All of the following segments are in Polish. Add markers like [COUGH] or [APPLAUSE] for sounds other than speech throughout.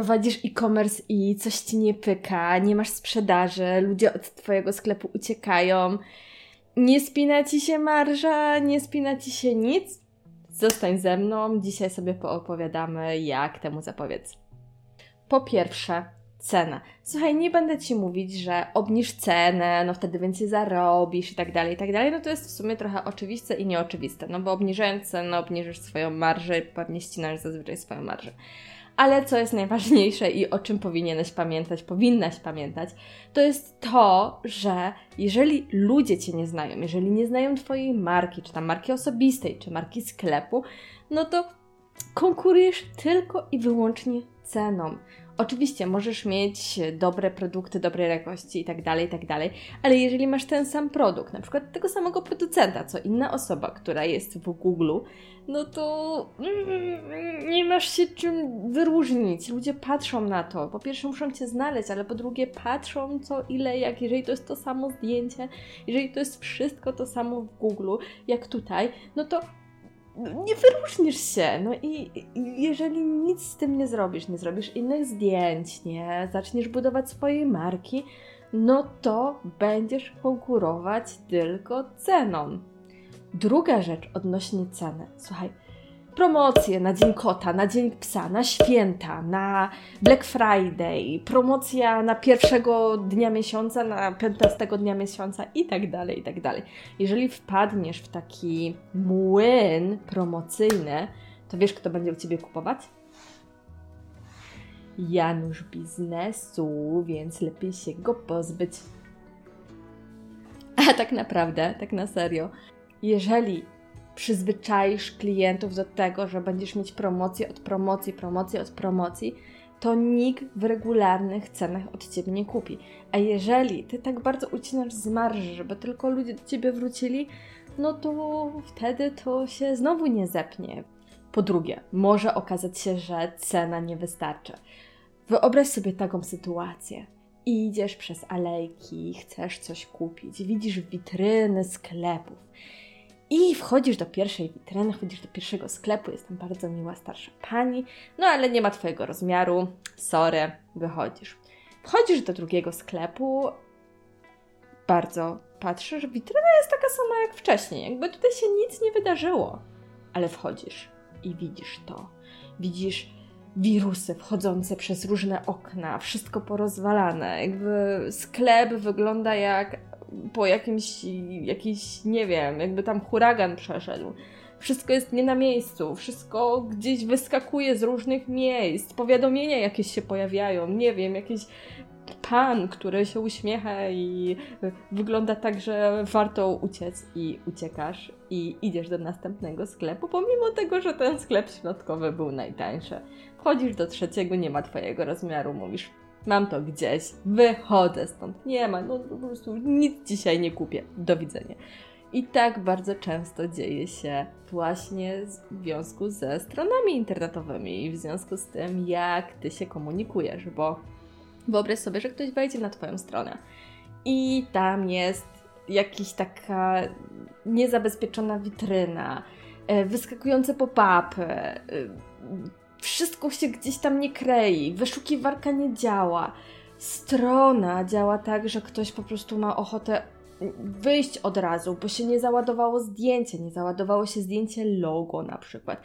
prowadzisz e-commerce i coś ci nie pyka, nie masz sprzedaży, ludzie od twojego sklepu uciekają, nie spina ci się marża, nie spina ci się nic, zostań ze mną, dzisiaj sobie poopowiadamy, jak temu zapobiec. Po pierwsze, cena. Słuchaj, nie będę Ci mówić, że obniż cenę, no wtedy więcej zarobisz i tak dalej, i tak dalej. No to jest w sumie trochę oczywiste i nieoczywiste, no bo obniżając cenę, obniżysz swoją marżę i pewnie ścinasz zazwyczaj swoją marżę. Ale co jest najważniejsze i o czym powinieneś pamiętać, powinnaś pamiętać, to jest to, że jeżeli ludzie Cię nie znają, jeżeli nie znają Twojej marki, czy tam marki osobistej, czy marki sklepu, no to konkurujesz tylko i wyłącznie ceną. Oczywiście możesz mieć dobre produkty, dobrej jakości i tak dalej, i tak dalej, ale jeżeli masz ten sam produkt, na przykład tego samego producenta, co inna osoba, która jest w Google, no to mm, nie masz się czym wyróżnić. Ludzie patrzą na to. Po pierwsze muszą Cię znaleźć, ale po drugie patrzą co, ile, jak, jeżeli to jest to samo zdjęcie, jeżeli to jest wszystko to samo w Google, jak tutaj, no to nie wyróżnisz się. No i, jeżeli nic z tym nie zrobisz, nie zrobisz innych zdjęć, nie zaczniesz budować swojej marki, no to będziesz konkurować tylko ceną. Druga rzecz odnośnie ceny. Słuchaj, promocje na Dzień Kota, na Dzień Psa, na święta, na Black Friday, promocja na pierwszego dnia miesiąca, na 15 dnia miesiąca i tak dalej, i tak dalej. Jeżeli wpadniesz w taki młyn promocyjny, to wiesz, kto będzie u Ciebie kupować? Janusz biznesu, więc lepiej się go pozbyć. [LAUGHS] A tak naprawdę, tak na serio, jeżeli przyzwyczaisz klientów do tego, że będziesz mieć promocję od promocji, promocję od promocji, to nikt w regularnych cenach od Ciebie nie kupi. A jeżeli Ty tak bardzo ucinasz z marży, żeby tylko ludzie do Ciebie wrócili, no to wtedy to się znowu nie zepnie. Po drugie, może okazać się, że cena nie wystarczy. Wyobraź sobie taką sytuację. Idziesz przez alejki, chcesz coś kupić, widzisz witryny sklepów i wchodzisz do pierwszej witryny, wchodzisz do pierwszego sklepu, jest tam bardzo miła starsza pani, no ale nie ma Twojego rozmiaru, sorry, wychodzisz. Wchodzisz do drugiego sklepu, bardzo patrzysz, witryna jest taka sama jak wcześniej, jakby tutaj się nic nie wydarzyło, ale wchodzisz i widzisz to. Widzisz wirusy wchodzące przez różne okna, wszystko porozwalane, jakby sklep wygląda jak po jakimś, jakiś, nie wiem, jakby tam huragan przeszedł. Wszystko jest nie na miejscu, wszystko gdzieś wyskakuje z różnych miejsc, powiadomienia jakieś się pojawiają, nie wiem, jakiś pan, który się uśmiecha i wygląda tak, że warto uciec i uciekasz i idziesz do następnego sklepu, pomimo tego, że ten sklep środkowy był najtańszy. Wchodzisz do trzeciego, nie ma twojego rozmiaru, mówisz mam to gdzieś, wychodzę stąd, nie ma, no po prostu nic dzisiaj nie kupię, do widzenia. I tak bardzo często dzieje się właśnie w związku ze stronami internetowymi i w związku z tym, jak ty się komunikujesz, bo wyobraź sobie, że ktoś wejdzie na Twoją stronę i tam jest jakaś taka niezabezpieczona witryna, e, wyskakujące pop-upy, e, wszystko się gdzieś tam nie krei, wyszukiwarka nie działa, strona działa tak, że ktoś po prostu ma ochotę wyjść od razu, bo się nie załadowało zdjęcie, nie załadowało się zdjęcie logo na przykład.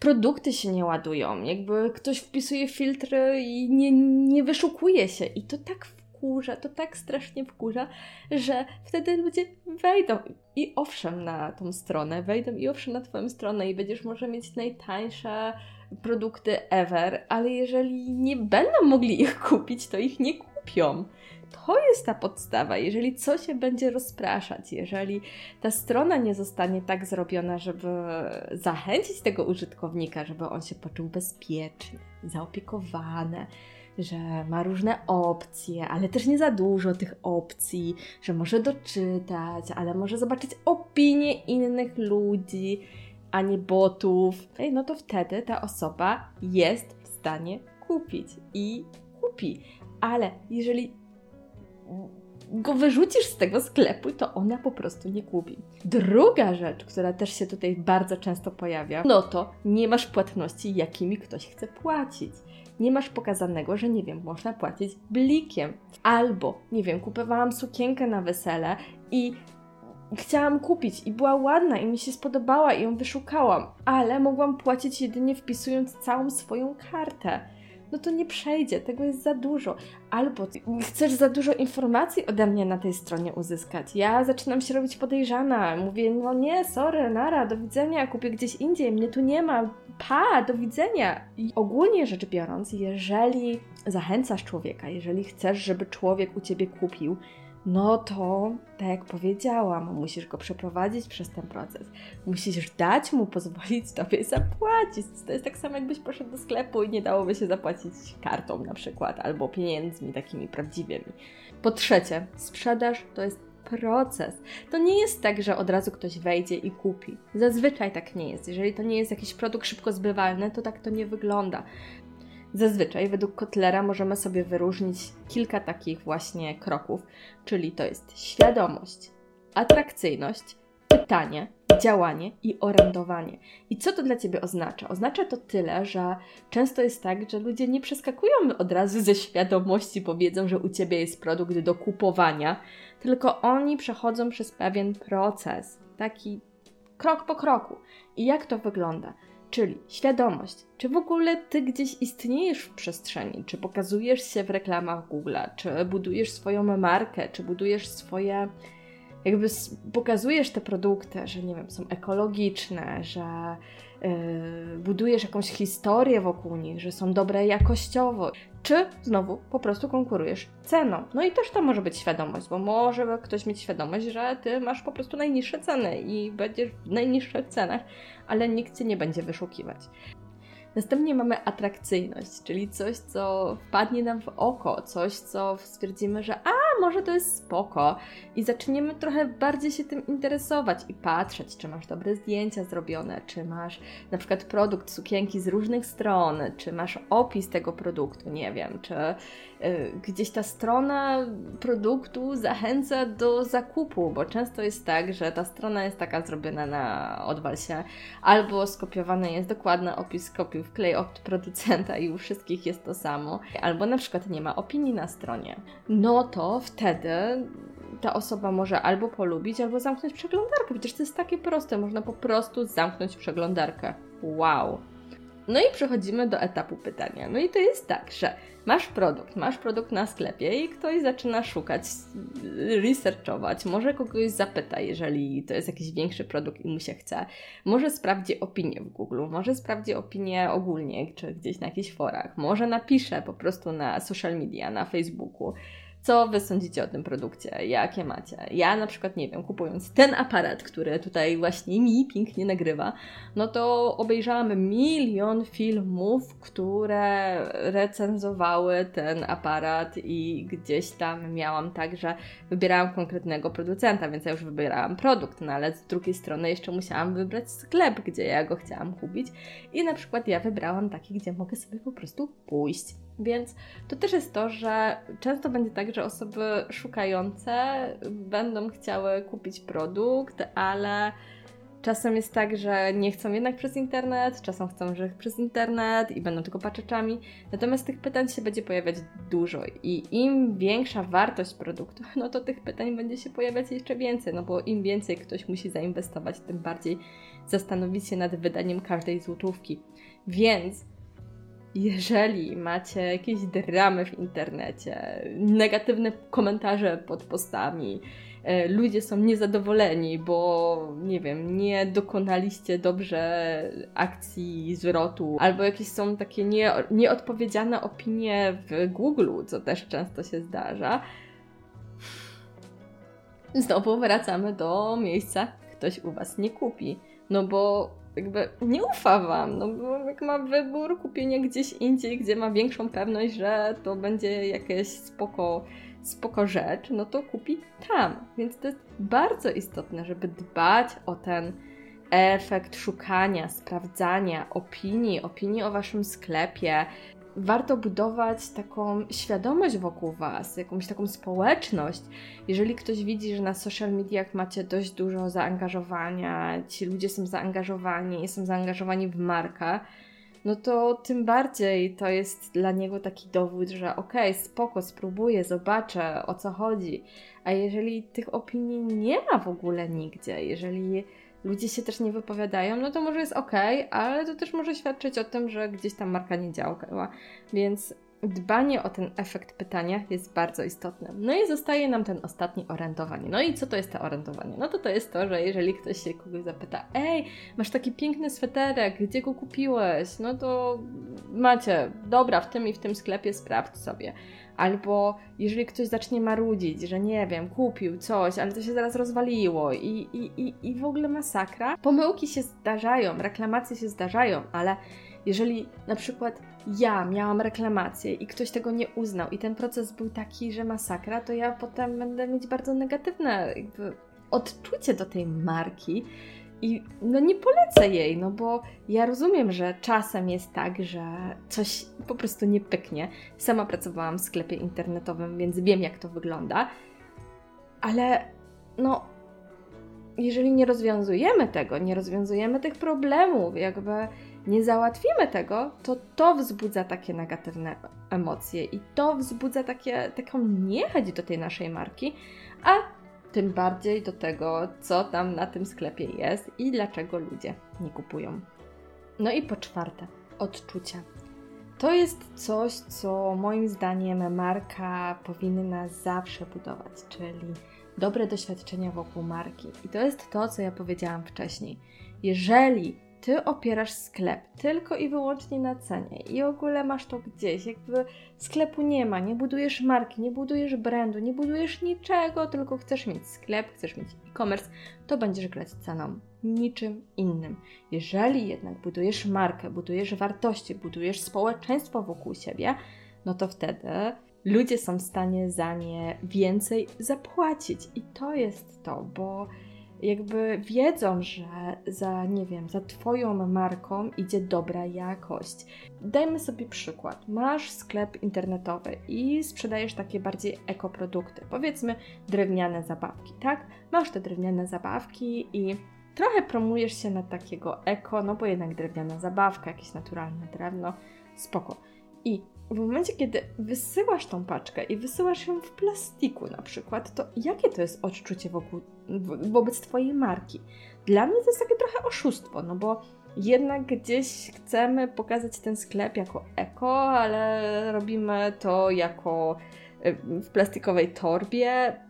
Produkty się nie ładują, jakby ktoś wpisuje filtry i nie, nie wyszukuje się. I to tak wkurza, to tak strasznie wkurza, że wtedy ludzie wejdą i owszem na tą stronę, wejdą i owszem na Twoją stronę i będziesz może mieć najtańsze produkty ever, ale jeżeli nie będą mogli ich [LAUGHS] kupić, to ich nie kupią. To jest ta podstawa. Jeżeli coś się będzie rozpraszać, jeżeli ta strona nie zostanie tak zrobiona, żeby zachęcić tego użytkownika, żeby on się poczuł bezpiecznie, zaopiekowany, że ma różne opcje, ale też nie za dużo tych opcji, że może doczytać, ale może zobaczyć opinie innych ludzi, a nie botów, no to wtedy ta osoba jest w stanie kupić i kupi. Ale jeżeli go wyrzucisz z tego sklepu, to ona po prostu nie kupi. Druga rzecz, która też się tutaj bardzo często pojawia, no to nie masz płatności, jakimi ktoś chce płacić. nie masz pokazanego, że nie wiem, można płacić blikiem. Albo, nie wiem, kupowałam sukienkę na wesele i chciałam kupić i była ładna i mi się spodobała i ją wyszukałam, ale mogłam płacić jedynie wpisując całą swoją kartę no to nie przejdzie, tego jest za dużo. Albo chcesz za dużo informacji ode mnie na tej stronie uzyskać. Ja zaczynam się robić podejrzana. Mówię, no nie, sorry, nara, do widzenia, kupię gdzieś indziej, mnie tu nie ma, pa, do widzenia. I ogólnie rzecz biorąc, jeżeli zachęcasz człowieka, jeżeli chcesz, żeby człowiek u ciebie kupił, no to, tak jak powiedziałam, musisz go przeprowadzić przez ten proces. Musisz dać mu pozwolić tobie zapłacić. To jest tak samo, jakbyś poszedł do sklepu i nie dałoby się zapłacić kartą na przykład, albo pieniędzmi takimi prawdziwymi. Po trzecie, sprzedaż to jest proces. To nie jest tak, że od razu ktoś wejdzie i kupi. Zazwyczaj tak nie jest. Jeżeli to nie jest jakiś produkt szybko zbywalny, to tak to nie wygląda. Zazwyczaj według Kotlera możemy sobie wyróżnić kilka takich właśnie kroków, czyli to jest świadomość, atrakcyjność, pytanie, działanie i orędowanie. I co to dla Ciebie oznacza? Oznacza to tyle, że często jest tak, że ludzie nie przeskakują od razu ze świadomości, powiedzą, że u Ciebie jest produkt do kupowania, tylko oni przechodzą przez pewien proces, taki krok po kroku. I jak to wygląda? Czyli świadomość, czy w ogóle ty gdzieś istniejesz w przestrzeni, czy pokazujesz się w reklamach Google, czy budujesz swoją markę, czy budujesz swoje, jakby pokazujesz te produkty, że nie wiem, są ekologiczne, że budujesz jakąś historię wokół nich, że są dobre jakościowo, czy znowu po prostu konkurujesz ceną. No i też to może być świadomość, bo może ktoś mieć świadomość, że ty masz po prostu najniższe ceny i będziesz w najniższych cenach, ale nikt cię nie będzie wyszukiwać. Następnie mamy atrakcyjność, czyli coś, co wpadnie nam w oko, coś, co stwierdzimy, że a, może to jest spoko. I zaczniemy trochę bardziej się tym interesować i patrzeć, czy masz dobre zdjęcia zrobione, czy masz na przykład produkt sukienki z różnych stron, czy masz opis tego produktu, nie wiem, czy y, gdzieś ta strona produktu zachęca do zakupu, bo często jest tak, że ta strona jest taka zrobiona na odwal się, albo skopiowany jest dokładny opis kopiuj wklej od producenta i u wszystkich jest to samo, albo na przykład nie ma opinii na stronie, no to wtedy ta osoba może albo polubić, albo zamknąć przeglądarkę. Przecież to jest takie proste, można po prostu zamknąć przeglądarkę. Wow! No i przechodzimy do etapu pytania. No i to jest tak, że masz produkt, masz produkt na sklepie i ktoś zaczyna szukać, researchować, może kogoś zapyta, jeżeli to jest jakiś większy produkt i mu się chce, może sprawdzi opinię w Google, może sprawdzi opinię ogólnie, czy gdzieś na jakichś forach, może napisze po prostu na social media, na Facebooku, co Wy sądzicie o tym produkcie? Jakie macie? Ja na przykład, nie wiem, kupując ten aparat, który tutaj właśnie mi pięknie nagrywa, no to obejrzałam milion filmów, które recenzowały ten aparat i gdzieś tam miałam tak, że wybierałam konkretnego producenta, więc ja już wybierałam produkt, no ale z drugiej strony jeszcze musiałam wybrać sklep, gdzie ja go chciałam kupić i na przykład ja wybrałam taki, gdzie mogę sobie po prostu pójść więc to też jest to, że często będzie tak, że osoby szukające będą chciały kupić produkt, ale czasem jest tak, że nie chcą jednak przez internet, czasem chcą, że przez internet i będą tylko paczeczami. Natomiast tych pytań się będzie pojawiać dużo i im większa wartość produktu, [LAUGHS] no to tych pytań będzie się pojawiać jeszcze więcej, no bo im więcej ktoś musi zainwestować, tym bardziej zastanowić się nad wydaniem każdej złotówki. Więc jeżeli macie jakieś dramy w internecie, negatywne komentarze pod postami, e, ludzie są niezadowoleni, bo nie wiem, nie dokonaliście dobrze akcji zwrotu, albo jakieś są takie nie, nieodpowiedziane opinie w Google, co też często się zdarza. Znowu wracamy do miejsca, ktoś u Was nie kupi. No bo jakby nie ufa wam, no bo jak ma wybór kupienia gdzieś indziej, gdzie ma większą pewność, że to będzie jakieś spoko, spoko rzecz, no to kupi tam. Więc to jest bardzo istotne, żeby dbać o ten efekt szukania, sprawdzania opinii, opinii o waszym sklepie, warto budować taką świadomość wokół Was, jakąś taką społeczność. Jeżeli ktoś widzi, że na social mediach macie dość dużo zaangażowania, ci ludzie są zaangażowani, są zaangażowani w markę, no to tym bardziej to jest dla niego taki dowód, że okej, okay, spoko, spróbuję, zobaczę o co chodzi. A jeżeli tych opinii nie ma w ogóle nigdzie, jeżeli ludzie się też nie wypowiadają, no to może jest ok, ale to też może świadczyć o tym, że gdzieś tam marka nie działa. Więc dbanie o ten efekt pytania jest bardzo istotne. No i zostaje nam ten ostatni orientowanie. No i co to jest to orientowanie? No to to jest to, że jeżeli ktoś się kogoś zapyta, ej, masz taki piękny sweterek, gdzie go kupiłeś? No to macie, dobra, w tym i w tym sklepie sprawdź sobie. Albo jeżeli ktoś zacznie marudzić, że nie wiem, kupił coś, ale to się zaraz rozwaliło i, i, i, i w ogóle masakra. Pomyłki się zdarzają, reklamacje się zdarzają, ale jeżeli na przykład ja miałam reklamację i ktoś tego nie uznał i ten proces był taki, że masakra, to ja potem będę mieć bardzo negatywne odczucie do tej marki i no nie polecę jej, no bo ja rozumiem, że czasem jest tak, że coś po prostu nie pyknie. Sama pracowałam w sklepie internetowym, więc wiem jak to wygląda, ale no jeżeli nie rozwiązujemy tego, nie rozwiązujemy tych problemów, jakby nie załatwimy tego, to to wzbudza takie negatywne emocje i to wzbudza takie, taką niechęć do tej naszej marki, a tym bardziej do tego, co tam na tym sklepie jest i dlaczego ludzie nie kupują. No i po czwarte, odczucia. To jest coś, co moim zdaniem marka powinna zawsze budować, czyli dobre doświadczenia wokół marki. I to jest to, co ja powiedziałam wcześniej. Jeżeli ty opierasz sklep tylko i wyłącznie na cenie i w ogóle masz to gdzieś, jakby sklepu nie ma, nie budujesz marki, nie budujesz brandu, nie budujesz niczego, tylko chcesz mieć sklep, chcesz mieć e-commerce, to będziesz grać ceną, niczym innym. Jeżeli jednak budujesz markę, budujesz wartości, budujesz społeczeństwo wokół siebie, no to wtedy ludzie są w stanie za nie więcej zapłacić. I to jest to, bo jakby wiedzą, że za, nie wiem, za Twoją marką idzie dobra jakość. Dajmy sobie przykład. Masz sklep internetowy i sprzedajesz takie bardziej ekoprodukty, powiedzmy drewniane zabawki, tak? Masz te drewniane zabawki i trochę promujesz się na takiego eko, no bo jednak drewniana zabawka, jakieś naturalne drewno, spoko. I w momencie, kiedy wysyłasz tą paczkę i wysyłasz ją w plastiku na przykład, to jakie to jest odczucie wokół, wobec Twojej marki? Dla mnie to jest takie trochę oszustwo, no bo jednak gdzieś chcemy pokazać ten sklep jako eko, ale robimy to jako y, w plastikowej torbie.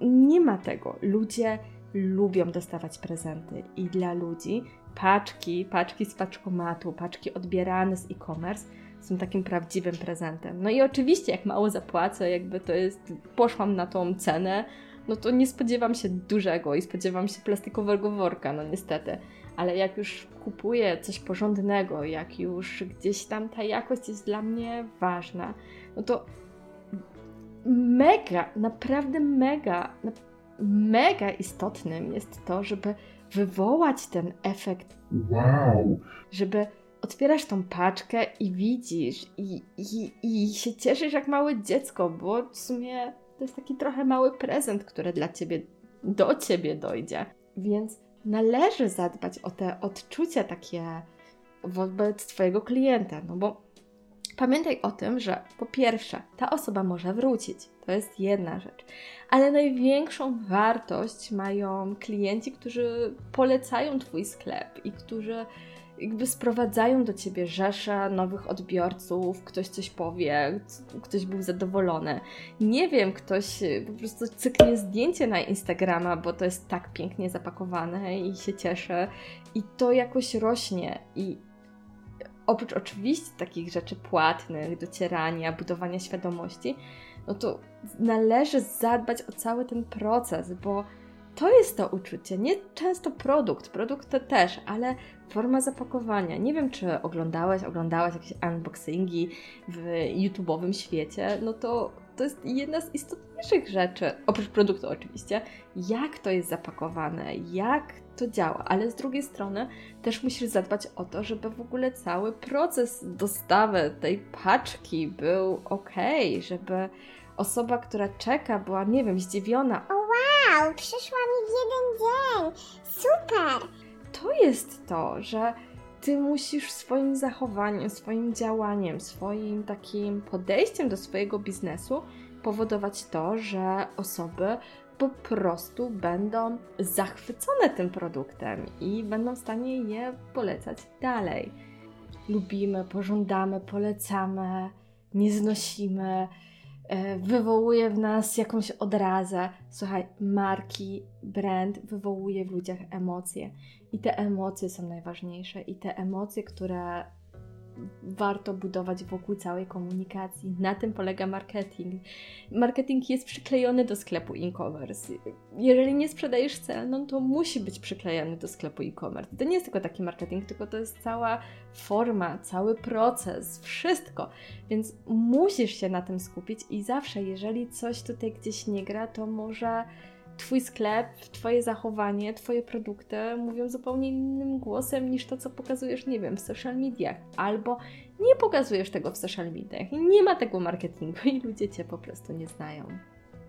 Nie ma tego. Ludzie lubią dostawać prezenty i dla ludzi paczki, paczki z paczkomatu, paczki odbierane z e-commerce są takim prawdziwym prezentem. No i oczywiście, jak mało zapłacę, jakby to jest, poszłam na tą cenę, no to nie spodziewam się dużego i spodziewam się plastikowego worka, no niestety. Ale jak już kupuję coś porządnego, jak już gdzieś tam ta jakość jest dla mnie ważna, no to mega, naprawdę mega, mega istotnym jest to, żeby wywołać ten efekt. Wow! Żeby otwierasz tą paczkę i widzisz i, i, i się cieszysz jak małe dziecko, bo w sumie to jest taki trochę mały prezent, który dla ciebie, do ciebie dojdzie. Więc należy zadbać o te odczucia takie wobec twojego klienta, no bo pamiętaj o tym, że po pierwsze, ta osoba może wrócić. To jest jedna rzecz. Ale największą wartość mają klienci, którzy polecają Twój sklep i którzy jakby sprowadzają do ciebie rzesze nowych odbiorców, ktoś coś powie, ktoś był zadowolony. Nie wiem, ktoś y, po prostu cyknie zdjęcie na Instagrama, bo to jest tak pięknie zapakowane i się cieszę i to jakoś rośnie i oprócz oczywiście takich rzeczy płatnych, docierania, budowania świadomości, no to należy zadbać o cały ten proces, bo to jest to uczucie. Nie często produkt, produkt to też, ale forma zapakowania. Nie wiem, czy oglądałeś, oglądałaś jakieś unboxingi w YouTube'owym świecie, no to to jest jedna z istotniejszych rzeczy, oprócz produktu oczywiście, jak to jest zapakowane, jak to działa, ale z drugiej strony też musisz zadbać o to, żeby w ogóle cały proces dostawy tej paczki był ok, żeby osoba, która czeka, była, nie wiem, zdziwiona. O wow, przyszła mi w jeden dzień, super! To jest to, że ty musisz swoim zachowaniem, swoim działaniem, swoim takim podejściem do swojego biznesu powodować to, że osoby po prostu będą zachwycone tym produktem i będą w stanie je polecać dalej. Lubimy, pożądamy, polecamy, nie znosimy, wywołuje w nas jakąś odrazę. Słuchaj, marki, brand wywołuje w ludziach emocje i te emocje są najważniejsze i te emocje, które warto budować wokół całej komunikacji. Na tym polega marketing. Marketing jest przyklejony do sklepu e-commerce. Jeżeli nie sprzedajesz celną, to musi być przyklejony do sklepu e-commerce. To nie jest tylko taki marketing, tylko to jest cała forma, cały proces, wszystko. Więc musisz się na tym skupić i zawsze, jeżeli coś tutaj gdzieś nie gra, to może Twój sklep, Twoje zachowanie, Twoje produkty mówią zupełnie innym głosem niż to, co pokazujesz, nie wiem, w social mediach. Albo nie pokazujesz tego w social mediach. Nie ma tego marketingu i ludzie Cię po prostu nie znają.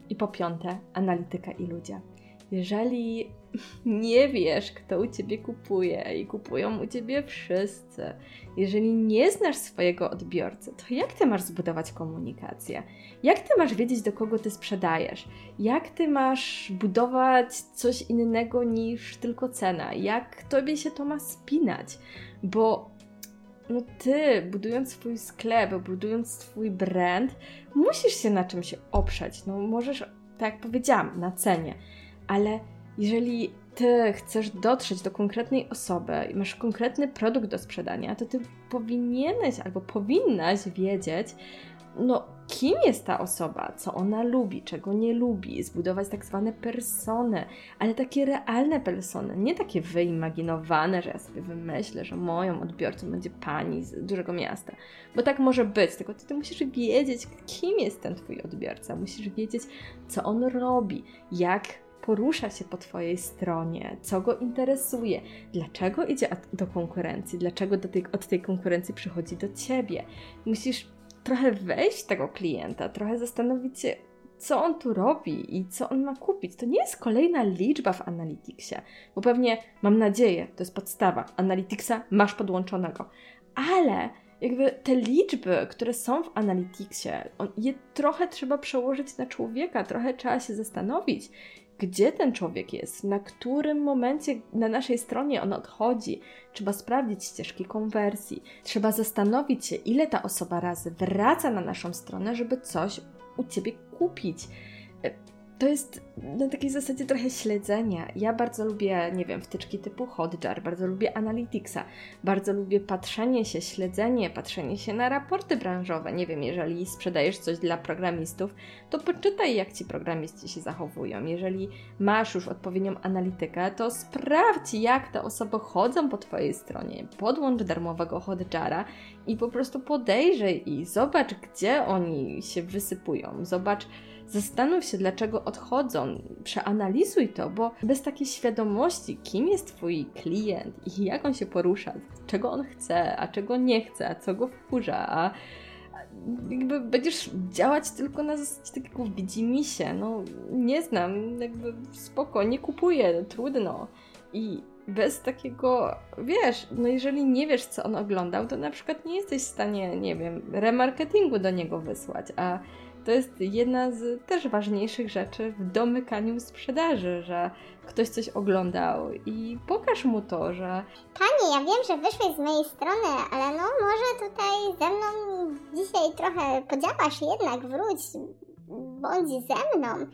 I po piąte, analityka i ludzie. Jeżeli [LAUGHS] nie wiesz, kto u ciebie kupuje i kupują u ciebie wszyscy, jeżeli nie znasz swojego odbiorcy, to jak ty masz zbudować komunikację? Jak ty masz wiedzieć, do kogo ty sprzedajesz? Jak ty masz budować coś innego niż tylko cena? Jak tobie się to ma spinać? Bo no ty, budując swój sklep, budując swój brand, musisz się na czymś oprzeć. No możesz, tak jak powiedziałam, na cenie ale jeżeli ty chcesz dotrzeć do konkretnej osoby i masz konkretny produkt do sprzedania, to ty powinieneś albo powinnaś wiedzieć, no, kim jest ta osoba, co ona lubi, czego nie lubi, zbudować tak zwane persony, ale takie realne persony, nie takie wyimaginowane, że ja sobie wymyślę, że moją odbiorcą będzie pani z dużego miasta, bo tak może być, tylko ty, ty musisz wiedzieć, kim jest ten twój odbiorca, musisz wiedzieć, co on robi, jak porusza się po Twojej stronie, co go interesuje, dlaczego idzie do konkurencji, dlaczego do tej, od tej konkurencji przychodzi do Ciebie. Musisz trochę wejść tego klienta, trochę zastanowić się, co on tu robi i co on ma kupić. To nie jest kolejna liczba w Analyticsie, bo pewnie, mam nadzieję, to jest podstawa. Analyticsa masz podłączonego, ale jakby te liczby, które są w Analyticsie, je trochę trzeba przełożyć na człowieka, trochę trzeba się zastanowić, gdzie ten człowiek jest, na którym momencie na naszej stronie on odchodzi. Trzeba sprawdzić ścieżki konwersji, trzeba zastanowić się, ile ta osoba razy wraca na naszą stronę, żeby coś u ciebie kupić to jest na takiej zasadzie trochę śledzenia. Ja bardzo lubię, nie wiem, wtyczki typu Hotjar, bardzo lubię Analyticsa, bardzo lubię patrzenie się, śledzenie, patrzenie się na raporty branżowe. Nie wiem, jeżeli sprzedajesz coś dla programistów, to poczytaj, jak ci programiści się zachowują. Jeżeli masz już odpowiednią analitykę, to sprawdź, jak te osoby chodzą po Twojej stronie. Podłącz darmowego Hotjara i po prostu podejrzyj i zobacz, gdzie oni się wysypują. Zobacz, Zastanów się, dlaczego odchodzą, przeanalizuj to, bo bez takiej świadomości, kim jest Twój klient i jak on się porusza, czego on chce, a czego nie chce, a co go wkurza, a jakby będziesz działać tylko na zasadzie takiego widzimisię, no nie znam, jakby spoko, nie kupuję, trudno. I bez takiego, wiesz, no jeżeli nie wiesz, co on oglądał, to na przykład nie jesteś w stanie, nie wiem, remarketingu do niego wysłać, a to jest jedna z też ważniejszych rzeczy w domykaniu sprzedaży, że ktoś coś oglądał i pokaż mu to, że Panie, ja wiem, że wyszłeś z mojej strony, ale no może tutaj ze mną dzisiaj trochę podziałasz jednak, wróć, bądź ze mną.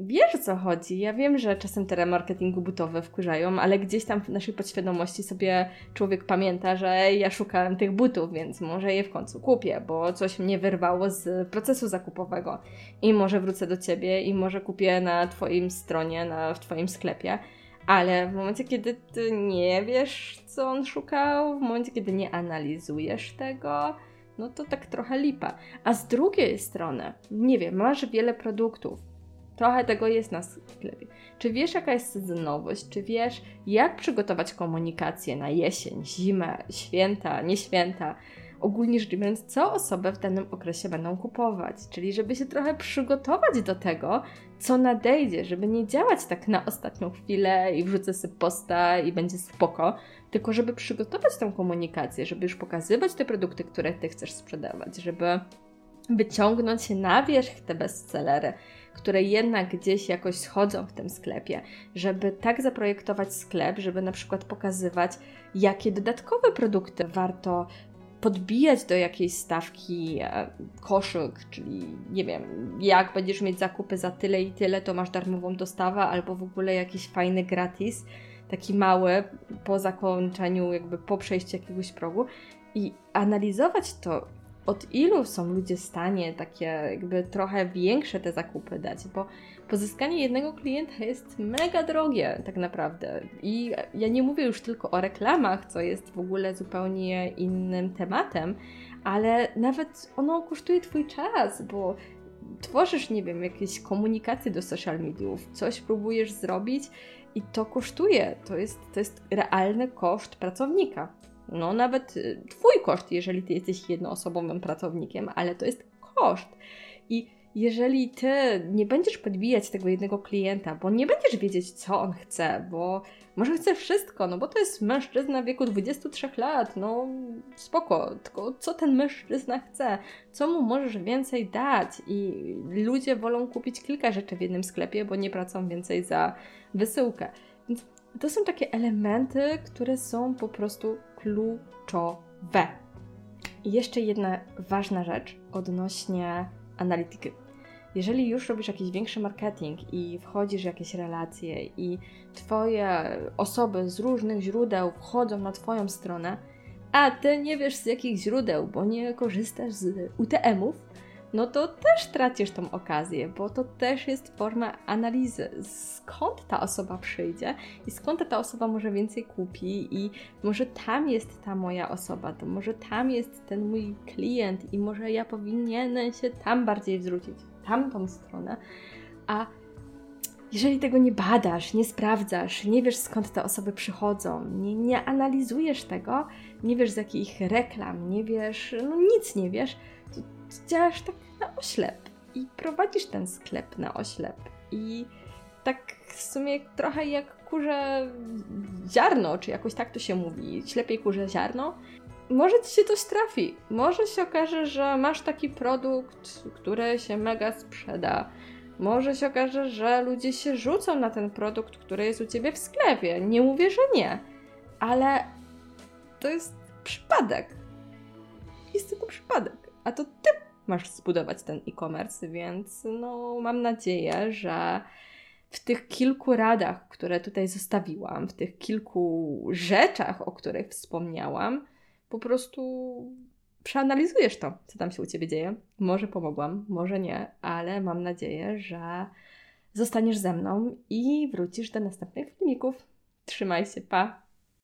Wiesz o co chodzi. Ja wiem, że czasem te remarketingu butowe wkurzają, ale gdzieś tam w naszej podświadomości sobie człowiek pamięta, że ja szukałem tych butów, więc może je w końcu kupię, bo coś mnie wyrwało z procesu zakupowego i może wrócę do ciebie i może kupię na twoim stronie, na, w twoim sklepie. Ale w momencie, kiedy ty nie wiesz, co on szukał, w momencie, kiedy nie analizujesz tego, no to tak trochę lipa. A z drugiej strony, nie wiem, masz wiele produktów, Trochę tego jest na sklepie. Czy wiesz, jaka jest sezonowość? Czy wiesz, jak przygotować komunikację na jesień, zimę, święta, nie święta? ogólnie rzecz biorąc, co osoby w danym okresie będą kupować. Czyli żeby się trochę przygotować do tego, co nadejdzie, żeby nie działać tak na ostatnią chwilę i wrzucę sobie posta i będzie spoko, tylko żeby przygotować tą komunikację, żeby już pokazywać te produkty, które Ty chcesz sprzedawać, żeby wyciągnąć na wierzch te bestsellery, które jednak gdzieś jakoś schodzą w tym sklepie, żeby tak zaprojektować sklep, żeby na przykład pokazywać, jakie dodatkowe produkty warto podbijać do jakiejś stawki e, koszyk, czyli nie wiem, jak będziesz mieć zakupy za tyle i tyle, to masz darmową dostawę albo w ogóle jakiś fajny gratis, taki mały po zakończeniu, jakby po przejściu jakiegoś progu. I analizować to od ilu są ludzie w stanie takie jakby trochę większe te zakupy dać, bo pozyskanie jednego klienta jest mega drogie tak naprawdę. I ja nie mówię już tylko o reklamach, co jest w ogóle zupełnie innym tematem, ale nawet ono kosztuje Twój czas, bo tworzysz, nie wiem, jakieś komunikacje do social mediów, coś próbujesz zrobić i to kosztuje. To jest, to jest realny koszt pracownika no nawet y, Twój koszt, jeżeli Ty jesteś jednoosobowym pracownikiem, ale to jest koszt. I jeżeli Ty nie będziesz podbijać tego jednego klienta, bo nie będziesz wiedzieć, co on chce, bo może chce wszystko, no bo to jest mężczyzna w wieku 23 lat, no spoko, tylko co ten mężczyzna chce, co mu możesz więcej dać i ludzie wolą kupić kilka rzeczy w jednym sklepie, bo nie płacą więcej za wysyłkę. Więc to są takie elementy, które są po prostu kluczowe. I jeszcze jedna ważna rzecz odnośnie analityki. Jeżeli już robisz jakiś większy marketing i wchodzisz w jakieś relacje i Twoje osoby z różnych źródeł wchodzą na Twoją stronę, a Ty nie wiesz z jakich źródeł, bo nie korzystasz z UTM-ów, no to też tracisz tą okazję, bo to też jest forma analizy. Skąd ta osoba przyjdzie i skąd ta osoba może więcej kupi i może tam jest ta moja osoba, to może tam jest ten mój klient i może ja powinienem się tam bardziej zwrócić, tamtą stronę. A jeżeli tego nie badasz, nie sprawdzasz, nie wiesz skąd te osoby przychodzą, nie, nie analizujesz tego, nie wiesz z jakich reklam, nie wiesz, no nic nie wiesz, to działasz tak na oślep i prowadzisz ten sklep na oślep. I tak w sumie trochę jak kurze ziarno, czy jakoś tak to się mówi, ślepiej kurze ziarno. Może ci się coś trafi. Może się okaże, że masz taki produkt, który się mega sprzeda. Może się okaże, że ludzie się rzucą na ten produkt, który jest u ciebie w sklepie. Nie mówię, że nie, ale to jest przypadek. Jest to przypadek a to ty masz zbudować ten e-commerce, więc no mam nadzieję, że w tych kilku radach, które tutaj zostawiłam, w tych kilku rzeczach, o których wspomniałam, po prostu przeanalizujesz to, co tam się u Ciebie dzieje. Może pomogłam, może nie, ale mam nadzieję, że zostaniesz ze mną i wrócisz do następnych filmików. Trzymaj się, pa!